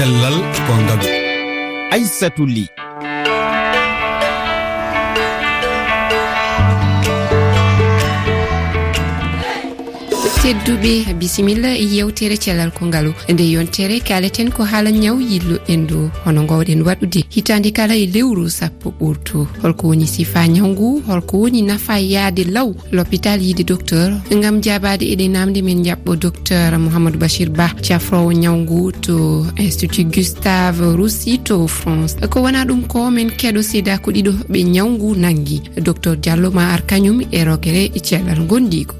cellal ko ngaalu aissatou ly. tedduɓe. Bisimilla yewtere cellal kongal nde yontere kaleten ko haala ñaw yillo endu hono gowɗen waɗude. Hitande kala e lewru sappo ɓurtu. Holko woni sifa ñaw ngu holko woni nafa e yaade law. L'hôpital yiide docteur. Gam jabade eɗe namde men jaɓɓo docteur mouhamadou bachir ba. Cafrowo ñaw ngu to institut gustave roussi to france. Ko wona ɗum ko men keɗo seeda ko ɗiɗo ɓe ñaw ngu nangui docteur diallo ma ar kañum e rogere e cellal gondigo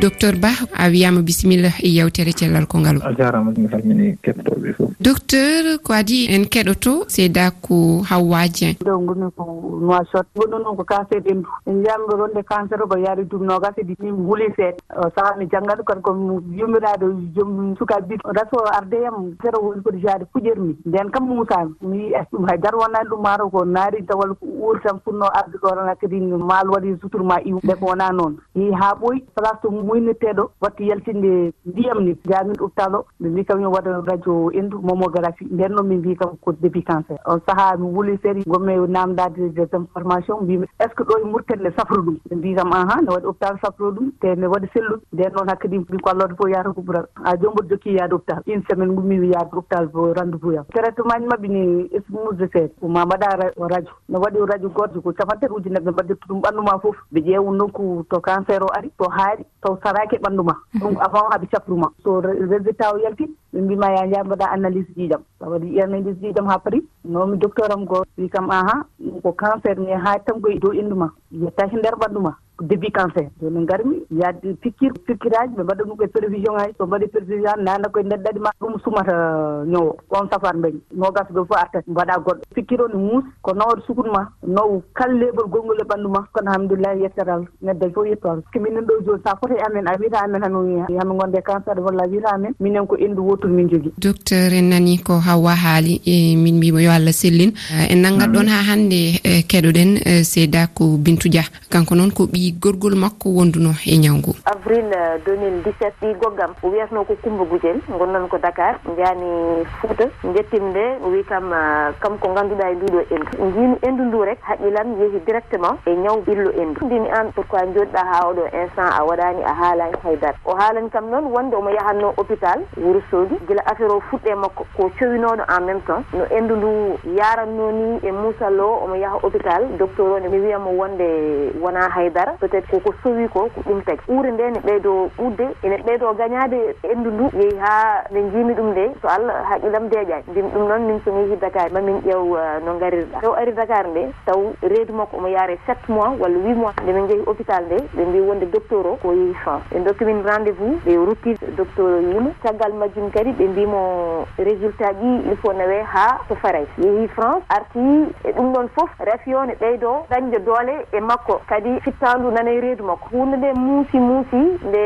docteur ba a wiyama bisimilla e yewtere cellal ko ngaalu a jarama mi salmini kettoɓe fof docteur ko adi en keɗoto seeda ko hawwaji en. Ɗo gumi ko noisot gonɗo noon ko cancer ndu en jiyami ronde cancer o ko yaari dum nogas e ɗiɗi mi huuli seeɗa. O saha mi janngaɗo kadi ko yummiraɗo joom suka bit raso ardeyam sero woni koɗo jaade puƴermi nden kam musami mi wi es ɗum haydara wonani ɗum maaro ko naari tawal ko uur tan funno arde ɗo tan kadi maal waɗi suturma iw. Nde ko wona noon. yeehi haa ɓoyi place to muynirteeɗo watti yaltinde ndiyam ni. Jaamin hôpital o mi mbi kam yo waɗa radio endu momographie nden noon min mbi kam ko début cancer. On sahaa mi wuli seri gomme namdade des informations mbimi est ce que ɗo e murten ne safra ɗum? Ɓe mbi kam ahan ne waɗi hôpital safro ɗum te ne waɗi sellude. Nden noon hakkadi mbi ko allode fof yahata kuɓural ha jom mboɗo jokki yaade hôpital. Une semaine gummimi yaade hôpital bo rendez vous yam traitement ji mabɓe ni esmude seede ma mbaɗa radio. Ne waɗi radio gorjo ko capantati ujunere ɓe mbaddetto ɗum ɓanndu ma fof. Ɓe ƴeewa nokku to kan cancer o ari to haari taw saraki ɓanndu ma. Ɗum avant haɓe capruma so résultat o yalti ɓe mbima ya jaa mbaɗa analyse jiiɗam sa waɗi analyse jiiɗam haa paari nomi docteur am goo wi kam ahan ɗum ko cancer mi haari tan koye dow inndu ma. Yettaaki nder ɓanndu ma. début cancer. Joni garmi yaade pikkir pikkiraji ɓe mbaɗa ɗum koye prévision ngaji so mbaɗi prévision nana koye ndeɗ ɗaɗi ma ɗum sumata ñowo. On safar mbeñ nogas ɗo fof artat mbaɗa goɗɗo. Pikkir o ne muus ko nawde sukun ma naw kal leɓol gongol e ɓanndu ma. Kono hamdoulillahi yettatal neddaji fof yettotako so minen ɗo joni sa foti amen a wiyata amen hano hami gonde cancer walla a wiyata amen. Minen ko endu wotur min jogui docteur en nani ko hawwa haali e min mbima yo allah sellin. En nanngat ɗon ha hannde e keɗoɗen e seeda ko bintou dia. Kanko noon ko ɓi gorgol makko wonduno e ñawgu avril euh, 2017 ɗi goggam wiyatno ko coumba gujel gonnon ko dakar jani fouta jettimi nde wi kam euh, kam ko ganduɗa e nduɗo e endu. Jimi endu ndu rek haqqilam yeehi directement e ñaw ɓillo endu. Ndimi an pourquoi joɗiɗa ha oɗo instant a waɗani a haalani haydara o haalani kam noon wonde omo yahanno hôpital wourossogui guila affaire o fuɗɗe makko ko cowinoɗo en même temps. No endu ndu yaranno ni e muusal omo yaha hôpital docteur o ne mi wiyamo wonde wona haydara. Peut être koko sowi ko ko ɗum tagi. Ɓuure nde ne ɓeydo ɓudde ene ɓeydo gañade endu ndu yeehi ha nde jiimi ɗum nde. So allah haqqilam deeƴani mbimi ɗum noon min somi yeehi dakar mamin ƴeew uh, no garirɗa taw ari dakar nde taw reedu makko omo yaare sept mois walla huit mois nde min jeehi hôpital nde ɓe mbi wonde docteur o ko yeehi fan ɓe dokkimin rendez vous ɓe rutti docteur o yimo caggal majjum kadi ɓe mbimo résultat ji il faut nawe ha to faray yeehi france arti e ɗum ɗon foof rafi o ne ɓeydo dañde doole e makko. Kadi fittandu nana e reedu makko. Hunde nde muusi muusi nde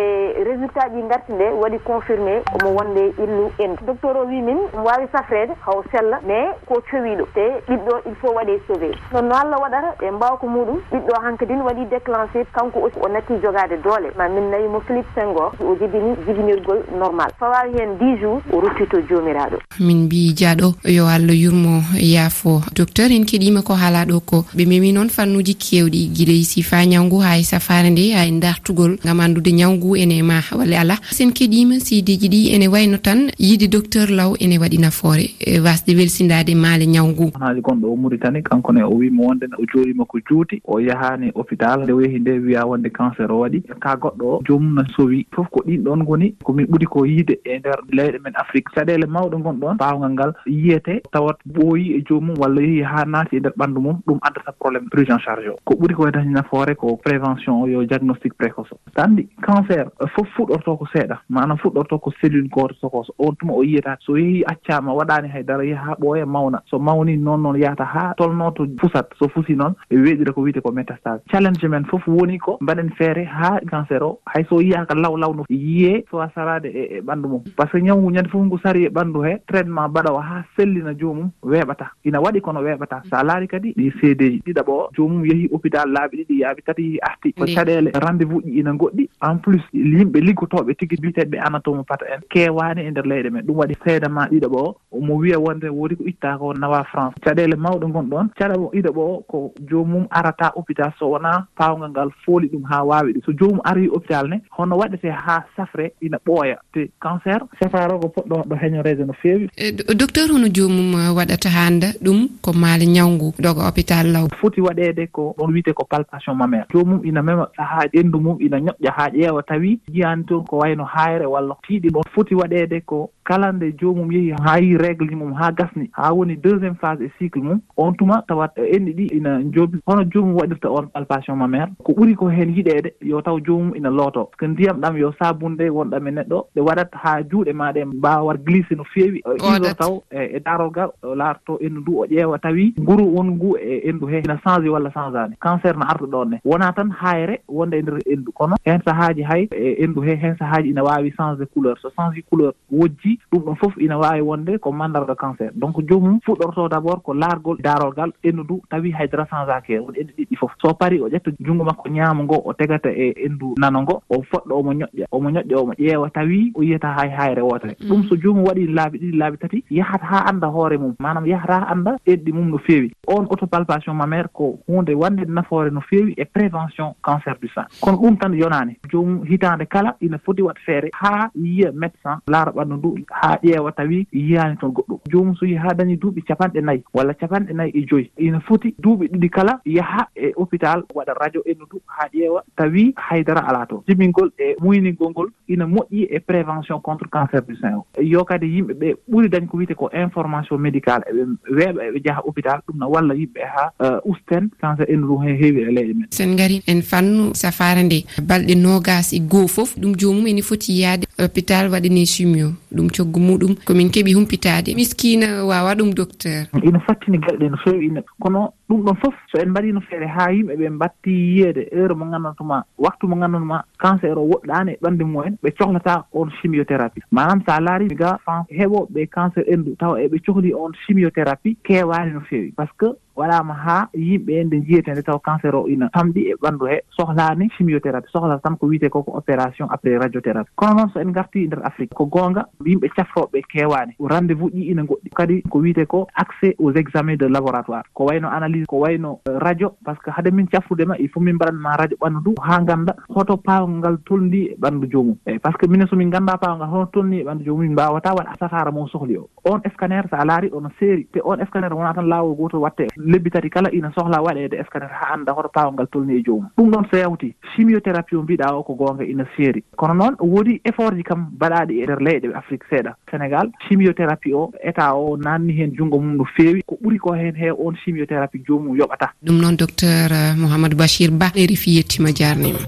résultat ji garti nde waɗi confirmé omo wonde illu en. Docteur o wi min omo wawi safrede haw sella mais ko cowiɗo. Te ɓiɗɗo il faut waɗe sauvé. Non no allah waɗata ɓe mbawa ko muɗum ɓiɗɗo hankkadin waɗi déclenché kanko aussi o natti jogade doole. Ma min nawimo philippe senghor o jibini jibinirgol normal. Fawawi hen dix jours o ruttito jomiraɗo. Min mbi jaaɗo yo allah yurmo yaafo. Docteur en keeɗima ko haala ɗo ko ɓe memi noon fannuji kewɗi guiley e sifa ñawgu ha e safare nde ha e dartugol gam andude arde ñawgu ene ma walla ala. Sen keeɗima sidiji ɗi ene wayno tan yiide docteur law ene waɗi nafoore e wasde welsidade maale ñawgu haali gonɗo o mauritanie kankone o wimo wonde o jooɗima ko juuti. O yahani hôpital nde o yeehi nde wiya wonde cancer o waɗi. Ka goɗɗo o joomum no sowi. Fof ko ɗin ɗon goni komin ɓuuri ko yiide e nder leyɗe men afrique. Caɗele mawɗe gonɗon bawgal ngal yiyete tawat ɓooyi e jomum walla yeehi ha naati e nder ɓanndu mum ɗum addata probléme prise en charge o. Ko ɓuuri ko wedani nafoore ko prévention o yo diagnostique précoce o. Tandi cancer eh, fof fuɗɗortoo ko seeɗa. Manam fuɗɗorto ko cellule gooto sokoso on tuma o yiyata so yehii accama waɗani haydara yaha ɓooya mawna. So mawni noon noon yahata ha tolno to fusat so fusi noon e weeɗira ko wiyete ko métastase challenge men fof woni ko mbaɗen feere ha cancer o. Hay so yiyaaka law law no yiyee sowa sarade e, e ɓanndu mum. Par ce que ñawu ñande fof ngu sari e ɓanndu he traitement mbaɗa o ha sellina joomum weeɓata. Ina waɗi kono weeɓata. Sa laari kadi ɗi seedeji ɗiɗaɓo joomum yehii hôpital laaɓi ɗiɗi yaaɓi tati arti ko caɗele rendez vous ɗi ina goɗɗi en plus yimɓe liggotoɓe tigui mbiteɓe anatomo pata en. Kewani e nder leyɗe men. Ɗum waɗi seedama ɗiɗo ɓo omo wiya wonde woodi ko itta ko nawa france. Caɗele mawɗe gonɗon caɗa ɗiɗo ɓo ko jomum arata hôpital so wona pawgal ngal fooli ɗum ha wawi ɗum. So jomum ari hôpital ne hono waɗete ha safre ina ɓooya. Te cancer safaro ko poɗɗo ɗo heñorede no feewi e, docteur hono joomum uh, waɗata hannda ɗum ko maali ñawgu doga hôpital law. Foti waɗede ko ɗon wiyete ko palpation mamére jomum ina mema haa ɗenndu mum ina ñoƴƴa haa haa ƴeewa tawi jiyani toon ko wayno hayre walla tiiɗi ɗon foti waɗeede ko kala nde joomum yehi haa yi régle mum haa gasni. Haa woni deuxiéme phase e cycle mum. On tuma tawat enɗi ɗi ina joobi hono joomum waɗirta on palpation mamére ko ɓuri ko heen yiɗeede yo taw joomum ina looto. Par ce que ndiyam ɗam yo sabunde wonɗam e neɗɗo. Ɗe waɗat haa juuɗe ma ɗe mbawa war glissé no feewi ɗiɗo taw e, e darol ngal laarto endu ndu o ƴeewa tawi. Nguru won ngu e endu he ina changé walla changeani cancer no arta ɗon ne. Wona tan hayre wonde e nder endu kono hen sahaa sahaaji hay e endu he hen sahaaji ina waawi changé couleur. So changé couleur wojji ɗum ɗon fof ina waawi wonde ko mandarga cancer. Donc joomum fuɗɗorto d' abord ko laargol daarolgal endu ndu tawi haydara changeaki woni endu ɗiɗɗi fof so parii o ƴetta junngo makko ñaamo ngo o tegata e endu nano ngo o foɗɗo omo ñoƴƴa omo ñoƴƴa omo ƴeewa tawi o yiyata hay hayre wootere. Mm. Ɗum so joomum waɗi laabi ɗiɗi laabi tati yahat haa annda hoore mum. Manam yahata annda enɗi mum no feewi. On autopalpation mamére ko hunde wande nafoore no feewi e prévention cancer du sein. Kono ɗum tan yonaani. jomum hitande kala ina foti wat feere ha yiya médecin laara ɓanndu ndu ha ƴeewa tawi yiyani toon goɗɗum jomum so yehi ha dañi duuɓi capanɗe nayyi walla capanɗe nayyi e joyi ina foti duuɓi ɗiɗi kala yaha e hôpital waɗa radio endu ndu ha ƴeewa tawi haydara ala toon jimingol e muyningol ngol ina moƴƴi e prévention contre cancer du sein o. Yo kadi yimɓe ɓe ɓuri dañ ko wiyete ko information médical eɓe weeɓa eɓe jaha hôpital ɗum no walla yimɓe haa uh, usten cancer ennu ndu heewi e leyɗe men sen gari en fannu safare nde balɗe no nogas e goho foof ɗum jomum ene foti yaade hôpital waɗane chimio. Ɗum coggu muɗum komin keeɓi humpitade miskina wawa ɗum docteur? Ina fattini galɗe no fewi ina kono ɗum ɗon fof so en mbaɗino feere ha yimɓe ɓe mbatti yiyeede. Heure mo gandantuma waktu mo gandantuma cancer o woɗɗani e ɓande mumen ɓe cohlata on chimiothérapie. Manam sa a ga fan heɓoɓe cancer endu tawa eɓe cohli on chimiothérapie kewani no fewi par ce que waɗama ha yimɓe en nde jiyetede taw cancer o ina. Famɗi e ɓanndu he sohlani chimiothérapie sohlata tan ko wiyete koko opération après radiothérapie. Kono noon so en garti nder afrique ko gonga yimɓe cafroɓe kewani. Rendez vous ɗi ina goɗɗi. Kadi ko wiyete ko accès aux examen de laboratoire. Ko wayno analyse ko wayno euh, radio par ce que hade min cafrudema il faut min mbaɗanma radio ɓanndu ndu ha ganda hoto pawgal ngal tolni e ɓanndu jomum eyi par ce que minen somin ganda pawgal hono tolni e ɓanndu jomum min mbawata waɗa asatara mo sohli o. on scanner so a laari ono no seeri. Te on scanner wona tan laawol gootol watte. Lebbi tati kala ina sohla waɗeede scanner haa annda hoto paawal ngal tolni e joomum. Ɗum noon so yawti chimiothérapie o mbiɗa o ko goonga ina seeri. Kono noon woodi effort ji kam mbaɗaaɗi e ndeer leyɗe afrique seeɗa. Sénégal chimiothérapie o état o naanni heen junngo mum no feewi. Ko ɓuri ko heen hee on chimiothérapie joomum yoɓata. Ɗum noon docteur euh, mouhamadou bachir ba erifi yettima jarnima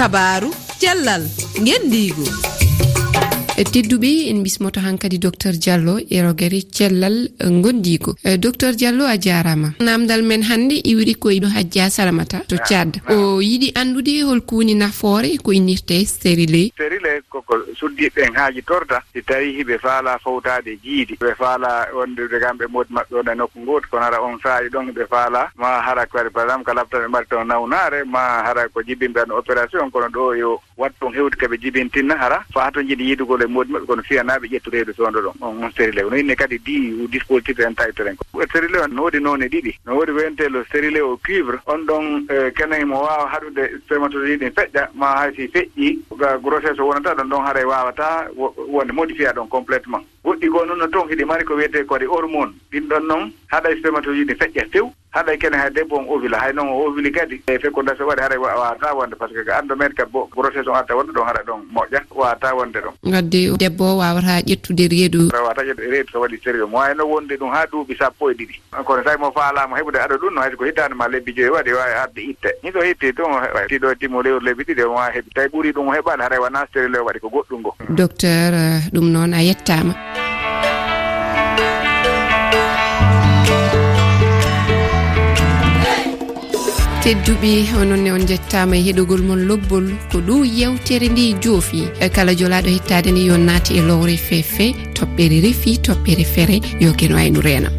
kabaru cellal ngendigu Eh, tedduɓe en bismoto hankkadi docteur diallo e rogere cellal eh, gondigo eh, docteur diallo a jarama. Namdal men hannde iwri e koyno hajja salamata to ah, thiad ah. o yiɗi andude holko woni nafoore ko innirte sérilé sérilé koko suddiɓeɓen haaji torda si tawi hiɓe faala fawtade jiidi. Ɓe faala wondude kam ɓe modi maɓɓe ona nokku ngooti kono hara on saaji ɗon ɓe faala. Ma hara kadi par exemple ko labtaɓe mbaɗi ton nawnare ma hara ko jibbinɓe an opération kono ɗo yo wat ɗon hewde ko jibintinna hara fa to jiɗi yiidugol e moodi maɓɓe kono fiyanaɓe ƴettu reydu toonɗo ɗon. On on stérile no inne kadi di dispositif en taytoren ko. Stérile o no woodi noone ɗiɗi. No woodi wiyentelo stérile o cuivre on ɗon e, kenen mo wawa haɗude spermatozoide ɗin feƴƴa ma hay si feƴƴii grossesse o wonata ɗon ɗon hara wawata wonde modifié ɗon complètement. Goɗɗi goo noon no toon hiɗi mari ko wiyete ko hormone. Ɗin ɗon noon haɗa spermatozoide feƴƴa few. haɗa kene hay debbo on ovila hay noon o ovili kadi. E fekkoda so waɗi haɗa wawata wonde par ce que ko anndo men kadi bo grossesse on adda wonde ɗon haɗa ɗon moƴƴa wawata wonde ɗon. Wadde debbo o wawata ƴettude reedu. Wawata ƴettude reedu so waɗi sérieux. Mo wayno wonde ɗum ha duuɓi sappo e ɗiɗi. Kono tawi mo faalama heɓude aɗa ɗum no hayso ko hittande ma lebbi joyi waɗi wawi arde itte. Ni so hetti ɗum tiɗo timmo lewru lebbi ɗiɗi omo wawi heɓi. Tawi ɓuuri ɗum o heɓani haɗa wona stérile waɗi ko goɗɗum ngo. Docteur ɗum noon a yettama tedduɓe ononne on jettama e heɗogol mon lobbol ko ɗo yewtere ndi joofi. E kala jolaɗo hettade nde yo naati e lowre fefe toɓɓere refi toɓɓere feere yo keno wayno reena